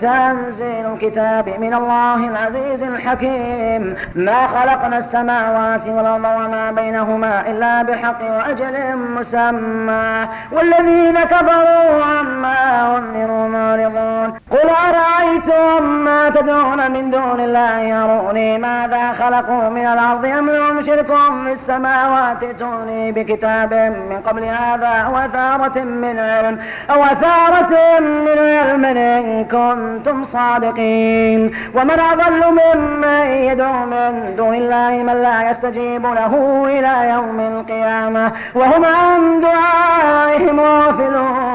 تنزيل الكتاب من الله العزيز الحكيم. ما خلقنا السماوات والأرض وما بينهما إلا بالحق وأجل مسمى. والذين كفروا عما تدعون من دون الله أروني ماذا خلقوا من الأرض أم لهم شرك في السماوات؟ ائتوني بكتاب من قبل هذا أو أثارة من علم أو أثارة من علم إن كنتم صادقين. ومن أضل ممن يدعو من دون الله من لا يستجيب له إلى يوم القيامة وهم عن دعائهم غافلون.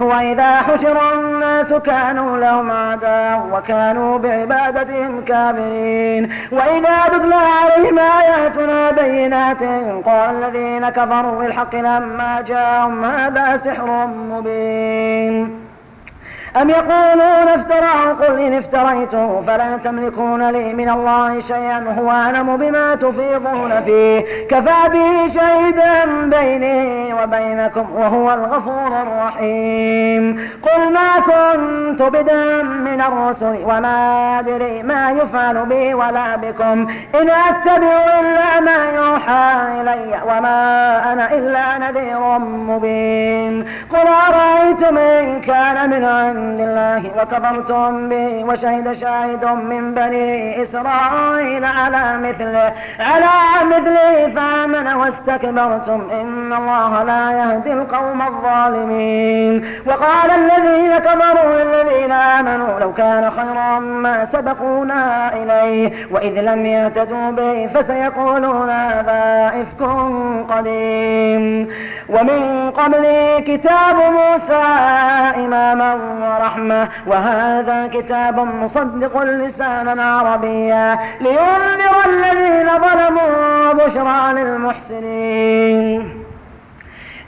وإذا حشر الناس كانوا لهم أعداء وكانوا بعبادتهم كافرين وإذا تتلى عليهم آياتنا بينات قال الذين كفروا بالحق لما جاءهم هذا سحر مبين. أم يقولون افتراه قل إن افتريته فلا تملكون لي من الله شيئا هو أعلم بما تفيضون فيه. كفى به شهيدا بيني وبينكم وهو الغفور الرحيم. قل ما كنت بدعا من الرسل وما أدري ما يفعل بي ولا بكم. إن أتبع إلا ما يوحى إلي وما أنا إلا نذير مبين. قل أرأيتم إن كان من عند عند الله وكفرتم به وشهد شاهد من بني إسرائيل على مثله على مثله فآمن واستكبرتم. إن الله لا يهدي القوم الظالمين. وقال الذين كفروا للذين آمنوا لو كان خيرا ما سبقونا إليه وإذ لم يهتدوا به فسيقولون هذا إفك قديم. ومن قبل كتاب موسى إماما ورحمة وهذا كتاب مصدق لسانا عربيا لينذر الذين ظلموا بشرى للمحسنين.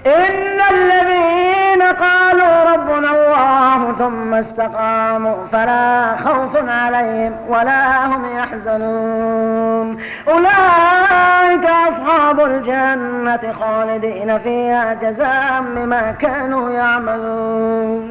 إن الذين قالوا ربنا الله ثم استقاموا فلا خوف عليهم ولا هم يحزنون. أولئك أصحاب الجنة خالدين فيها جزاء بما كانوا يعملون.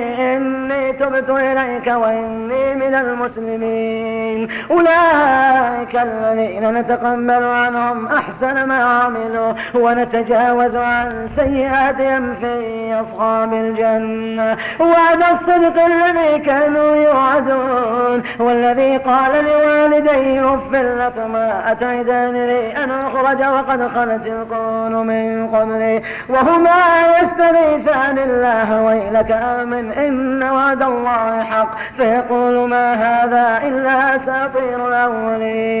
إني تبت إليك وإني من المسلمين. أولئك الذين نتقبل عنهم أحسن ما عملوا ونتجاوز عن سيئاتهم في أصحاب الجنة. وعد الصدق الذي كانوا يوعدون. والذي قال لوالديه أف لكما أتعدانني أن أخرج وقد خلت القرون من قبلي وهما يستغيثان الله ويلك آمن إن وعد الله حق فيقول ما هذا إلا أساطير الأولين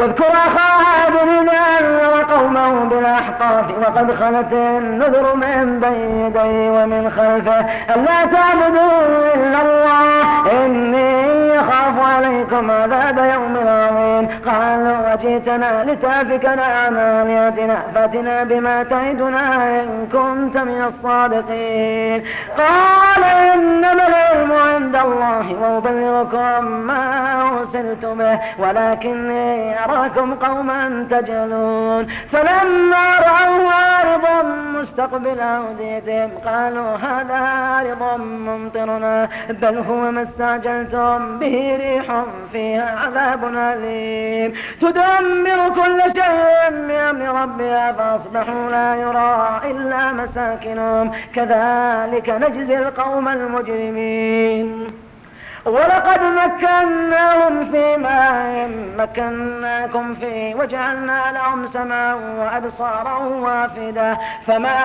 واذكر أخا عاد إذ أنذر قومه بالأحقاف وقد خلت النذر من بين يديه ومن خلفه ألا تعبدوا إلا الله إني أخاف عليكم عذاب يوم عظيم. قالوا وجئتنا لتأفكنا عن آلهتنا فأتنا بما تعدنا إن كنت من الصادقين. قال إنما العلم عند الله وأبلغكم ما أرسلت به ولكني أراكم قوما تجهلون. فلما رأوا عارضا مستقبل أوديتهم قالوا هذا عارض ممطرنا بل هو ما استعجلتم به ريح فيها عذاب أليم. تدمر كل شيء بأمر ربها فأصبحوا لا يرى إلا مساكنهم. كذلك نجزي القوم المجرمين. ولقد مكناهم في ماء مكناكم فيه وجعلنا لهم سمعا وأبصارا وافدة فما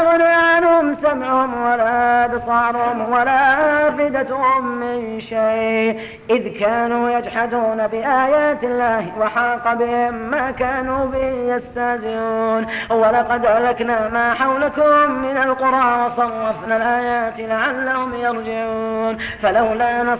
أغنى عنهم سمعهم ولا أبصارهم ولا أفدتهم من شيء. إذ كانوا يجحدون بآيات الله وحاق بهم ما كانوا به يستهزئون. ولقد أهلكنا ما حولكم من القرى وصرفنا الآيات لعلهم يرجعون. فلولا نصر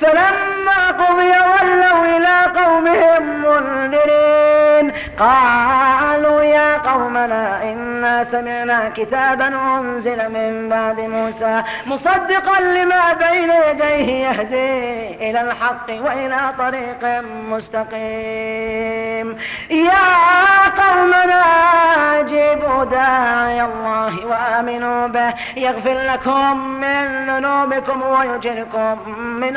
فلما قضي ولوا إلى قومهم منذرين قالوا يا قومنا إنا سمعنا كتابا أنزل من بعد موسى مصدقا لما بين يديه يهدي إلى الحق وإلى طريق مستقيم. يا قومنا أجيبوا داعي الله وآمنوا به يغفر لكم من ذنوبكم ويجركم من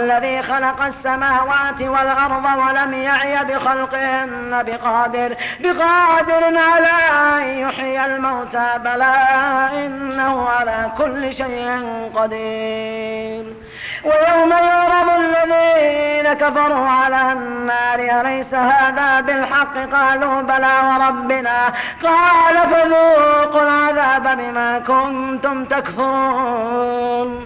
الذي خلق السماوات والأرض ولم يعي بخلقهن بقادر بقادر على أن يحيي الموتى بلى إنه على كل شيء قدير. ويوم يعرض الذين كفروا على النار أليس هذا بالحق؟ قالوا بلى وربنا. قال فذوقوا العذاب بما كنتم تكفرون.